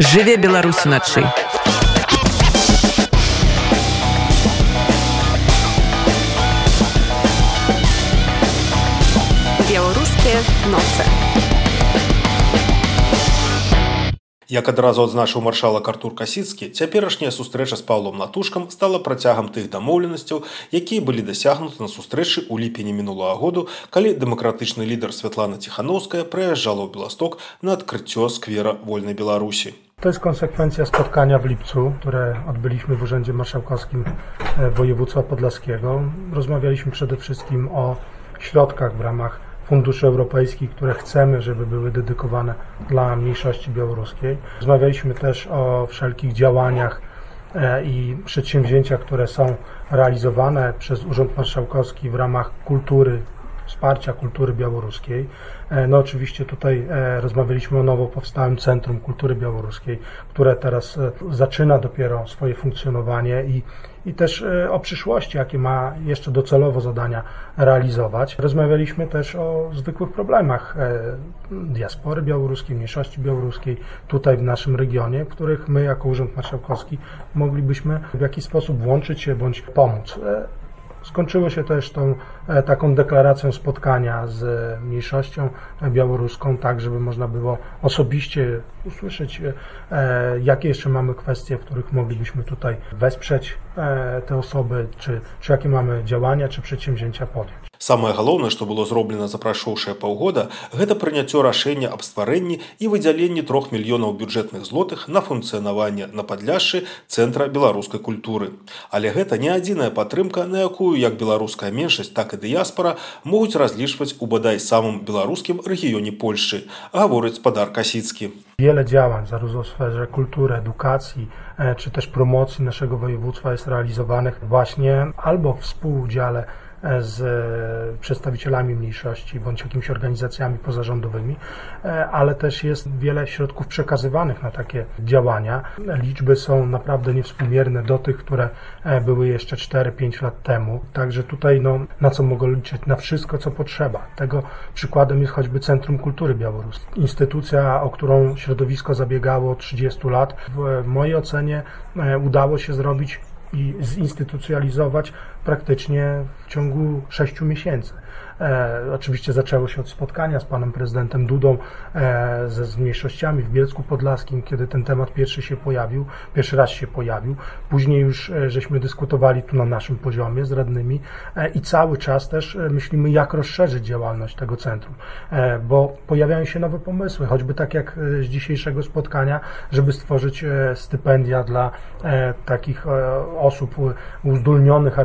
жыве беларусы начы беларускія ноцы Як адразу адзначыў маршалак Артур Касіцкі, цяперашняя сустрэча з Паўлом Натушкам стала працягам тых дамоўленасцяў, якія былі дасягнуты на сустрэчы ў ліпені мінулага году, калі дэмакратычны лідар Святлана Ціханаўская прыязджала ў Беласток на адкрыццё сквера вольнай Беларусі. To jest konsekwencja spotkania w lipcu, które odbyliśmy w Urzędzie Marszałkowskim e, Województwa Podlaskiego. Rozmawialiśmy przede wszystkim o środkach w ramach funduszy europejskich, które chcemy, żeby były dedykowane dla mniejszości białoruskiej. Rozmawialiśmy też o wszelkich działaniach e, i przedsięwzięciach, które są realizowane przez Urząd Marszałkowski w ramach kultury, wsparcia kultury białoruskiej. E, no oczywiście tutaj e, rozmawialiśmy o nowo powstałym Centrum Kultury Białoruskiej, które teraz zaczyna dopiero swoje funkcjonowanie i i też e, o przyszłości, jakie ma jeszcze docelowo zadania realizować. Rozmawialiśmy też o zwykłych problemach e, diaspory białoruskiej, mniejszości białoruskiej tutaj w naszym regionie, których my jako Urząd Marszałkowski moglibyśmy w jakiś sposób włączyć się bądź pomóc. E, skończyło się też tą taką deklaracją spotkania z mniejszością białoruską, tak żeby można było osobiście usłyszeć, jakie jeszcze mamy kwestie, w których moglibyśmy tutaj wesprzeć te osoby, czy, czy jakie mamy działania, czy przedsięwzięcia podjąć. Самае галоўнае, што было зроблена за прайшоўшае паўгода, гэта прыняццё рашэння аб стварэнні і выдзяленні трох мільёнаў бюджэтных злотых на функцыянаванне на падляшшы цэнтра беларускай культуры. Але гэта не адзіная падтрымка, на якую як беларуская меншасць, так і дыяспара могуць разлічваць у бадай самым беларускім рэгіёне Польшчы, гаворыць спадар Касіцкі. Wiele działań, zarówno w sferze kultury, edukacji, czy też promocji naszego województwa jest realizowanych właśnie albo w współudziale z przedstawicielami mniejszości bądź jakimiś organizacjami pozarządowymi, ale też jest wiele środków przekazywanych na takie działania. Liczby są naprawdę niewspółmierne do tych, które były jeszcze 4-5 lat temu. Także tutaj no, na co mogę liczyć? Na wszystko, co potrzeba. Tego przykładem jest choćby Centrum Kultury Białoruskiej. Instytucja, o którą środowisko zabiegało 30 lat. W mojej ocenie udało się zrobić i zinstytucjalizować praktycznie w ciągu sześciu miesięcy. E, oczywiście zaczęło się od spotkania z panem prezydentem Dudą e, ze mniejszościami w Bielsku Podlaskim, kiedy ten temat pierwszy się pojawił, pierwszy raz się pojawił. Później już e, żeśmy dyskutowali tu na naszym poziomie z radnymi e, i cały czas też e, myślimy, jak rozszerzyć działalność tego centrum, e, bo pojawiają się nowe pomysły, choćby tak jak z dzisiejszego spotkania, żeby stworzyć stypendia dla takich osób uzdolnionych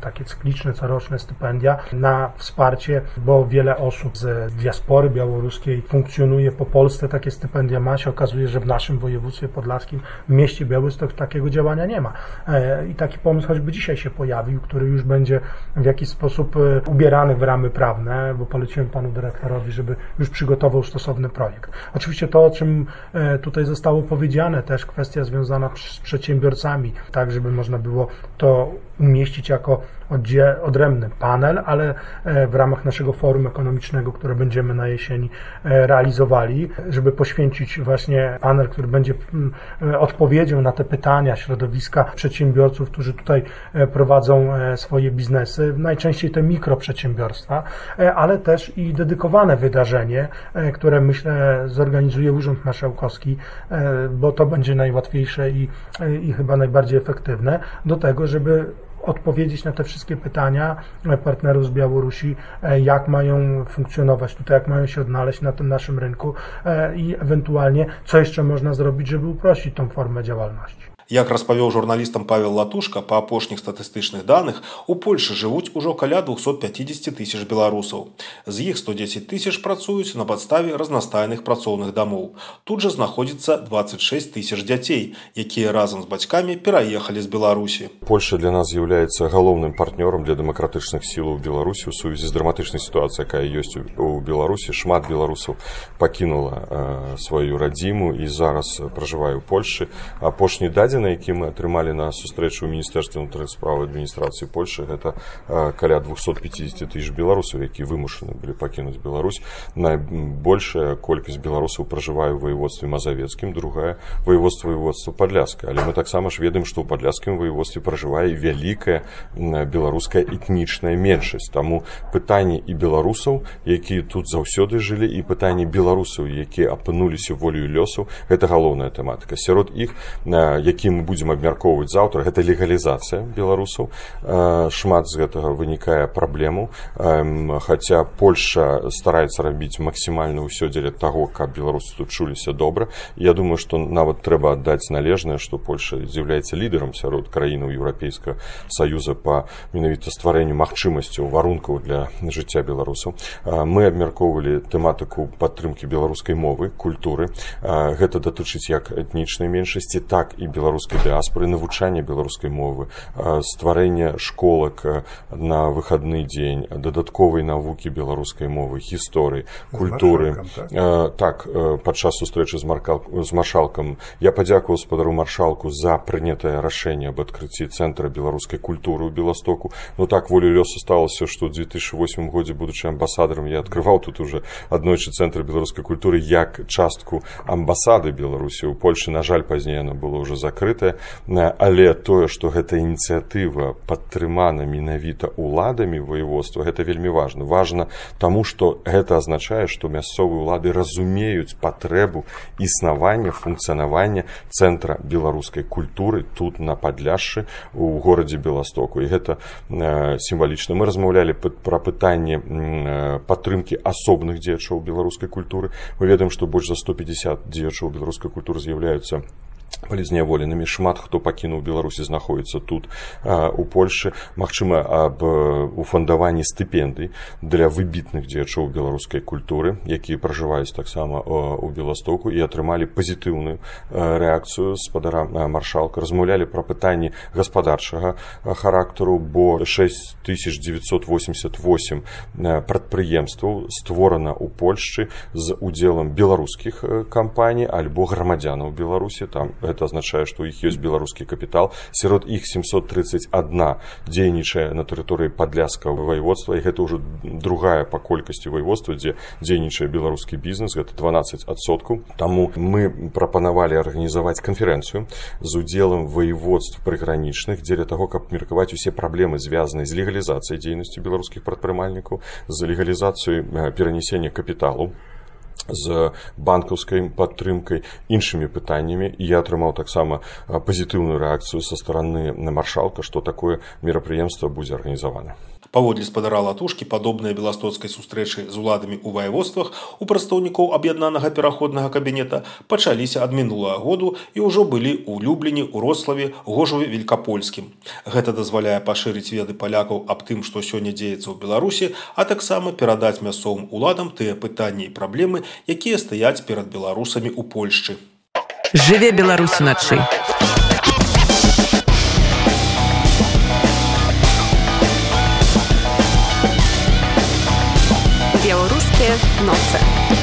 takie cykliczne, coroczne stypendia na wsparcie, bo wiele osób z diaspory białoruskiej funkcjonuje po Polsce, takie stypendia ma się. Okazuje, że w naszym województwie podlaskim, w mieście Białystok takiego działania nie ma. E, I taki pomysł choćby dzisiaj się pojawił, który już będzie w jakiś sposób e, ubierany w ramy prawne, bo poleciłem panu dyrektorowi, żeby już przygotował stosowny projekt. Oczywiście to, o czym e, tutaj zostało powiedziane, też kwestia związana z przedsiębiorcami, tak żeby można było to umieścić jako odrębny panel, ale e, w ramach naszego forum ekonomicznego, które będziemy na jesieni e, realizowali, żeby poświęcić właśnie panel, który będzie mm, e, odpowiedzią na te pytania środowiska przedsiębiorców, którzy tutaj prowadzą swoje biznesy, najczęściej te mikroprzedsiębiorstwa, ale też i dedykowane wydarzenie, które myślę zorganizuje Urząd Marszałkowski, bo to będzie najłatwiejsze i, i chyba najbardziej efektywne do tego, żeby odpowiedzieć na te wszystkie pytania partnerów z Białorusi, e, jak mają funkcjonować tutaj, jak mają się odnaleźć na tym naszym rynku e, i ewentualnie co jeszcze można zrobić, żeby uprościć tą formę działalności. Як распавёў журналістам Павел Латушка, па апошніх статыстычных даных у Польшы жывуць ужо каля 250 тысяч беларусаў. З іх 110 тысяч працуюць на падставе разнастайных працоўных дамоў. Тут жа знаходзіцца 26 тысяч дзяцей, якія разам з бацькамі пераехалі з Беларусі. Польша для нас з'яўляецца галоўным партнёрам для дэмакратычных сілаў Беларусі ў сувязі з драматычнай сітуацыяй, якая ёсць у Беларусі. Шмат беларусаў пакінула э, сваю радзіму і зараз пражывае ў Польшы. апошні дадзены на які мы атрымалі на сустрэчу ў міністэрстве ўнутраных справ адміністрацыі Польшы гэта каля 250 тысяч беларусаў які вымушаны былі пакінуць Беларусь. Найбольшая колькасць беларусаў пражывае ў воеводстве мазавецкім другая воеводства воеводства падляска. Але мы таксама ж ведаем што ў падляскім воеводстве пражывае вялікая беларуская этнічная меншасць. Таму пытанне і беларусаў якія тут заўсёды жылі і пытанне беларусаў якія апынуліся волею лёсу гэта галоўная тэматыка. Сярод іх які мы будзем абмяркоўваць заўтра гэта легалізацыя беларусаў. Шмат з гэтага вынікае праблему. Хаця польша стараецца рабіць максімальна ўсё дзеля таго каб беларусы тут чуліся добра. Я думаю што нават трэба аддаць належнае што польша з'яўляецца лідарам сярод краінаў еўрапейскага саюза па менавіта стварэнню магчымасцяў варункаў для жыцця беларусаў. Мы абмяркоўвалі тэматыку падтрымкі беларускай мовы культуры. Гэта датычыць як этнічнай меншасці так і беларускай дыаспоры навучання беларускай мовы стварэння школак на выхадны дзень дадатковай навукі беларускай мовы гісторыі культуры. так, так падчас сустрэчы з маркал з маршалкам. Я падзякуваў спадару маршалку за прынятае рашэнне аб адкрыцці цэнтра беларускай культуры ў беластоку. Ну так волю лёса сталася што ў 2008 годзе будучы амбасадарам я адкрываў тут уже аднойчы цэнтр беларускай культуры як частку амбасады беларусі. Ў польльшы на жаль пазней яно было ўжо закрытае але тое што гэта ініцыятыва падтрымана менавіта уладамі воеводства гэта вельмі важна. Важна таму што гэта азначае што мясцовыя ўлады разумеюць патрэбу існавання функцыянавання цэнтра беларускай культуры тут на падляшшы у горадзе беластоку. І гэта сімвалічна. Мы размаўлялі пра пытанне падтрымкі асобных дзеячоў беларускай культуры. Мы ведаем што больш за 150 дзеячоў беларускай культуры з'яўляюцца палізняволенымі шмат хто пакінуў беларусі знаходіцца тут у польльшы магчыма аб уфандаванні стыпендый для выбітных дзеячоў беларускай культуры якія пражываюць таксама у беластоку і атрымалі пазітыўную рэакцыю спадара маршалка. Размаўлялі пра пытанні гаспадарчага характару бо 6988 прадпрыемстваў створана ў польшчы з удзелам беларускіх кампаній альбо грамадзянаў беларусі. Там гэта азначае што ў іх ёсць беларускі капітал сярод іх 731 дзейнічае на тэрыторыі падляска ваеводства і гэта ўжо другая па колькасці ваеводства дзе дзейнічае беларускі бізнес гэта 12 адсоткаў таму мы прапанавалі арганізаваць канферэнцыю з удзелам ваеводств прыгранічных дзеля таго каб меркаваць усе праблемы звязаныя з легалізацыяй дзейнасці беларускіх прадпрымальнікаў з легалізацыяй перанясення капіталу з банкаўскай падтрымкай іншымі пытаннямі. І я атрымаў таксама пазітыўную рэакцыю са стараны на маршалка што такое мерапрыемства будзе арганізавана Паводле спадара латушкі падобныя беластоцкай сустрэчы з уладамі ў ваяводствах у прадстаўнікоў аб'яднанага пераходнага кабінета пачаліся ад мінулага году і ўжо былі ў любліні у рославе гожаве велькапольскім. Гэта дазваляе пашырыць веды палякаў аб тым, што сёння дзеецца ў Беларусі, а таксама перадаць мясцовым уладам тыя пытанні і праблемы, якія стаяць перад беларусамі ў Польшчы. Жыве беларусы начы. nossa.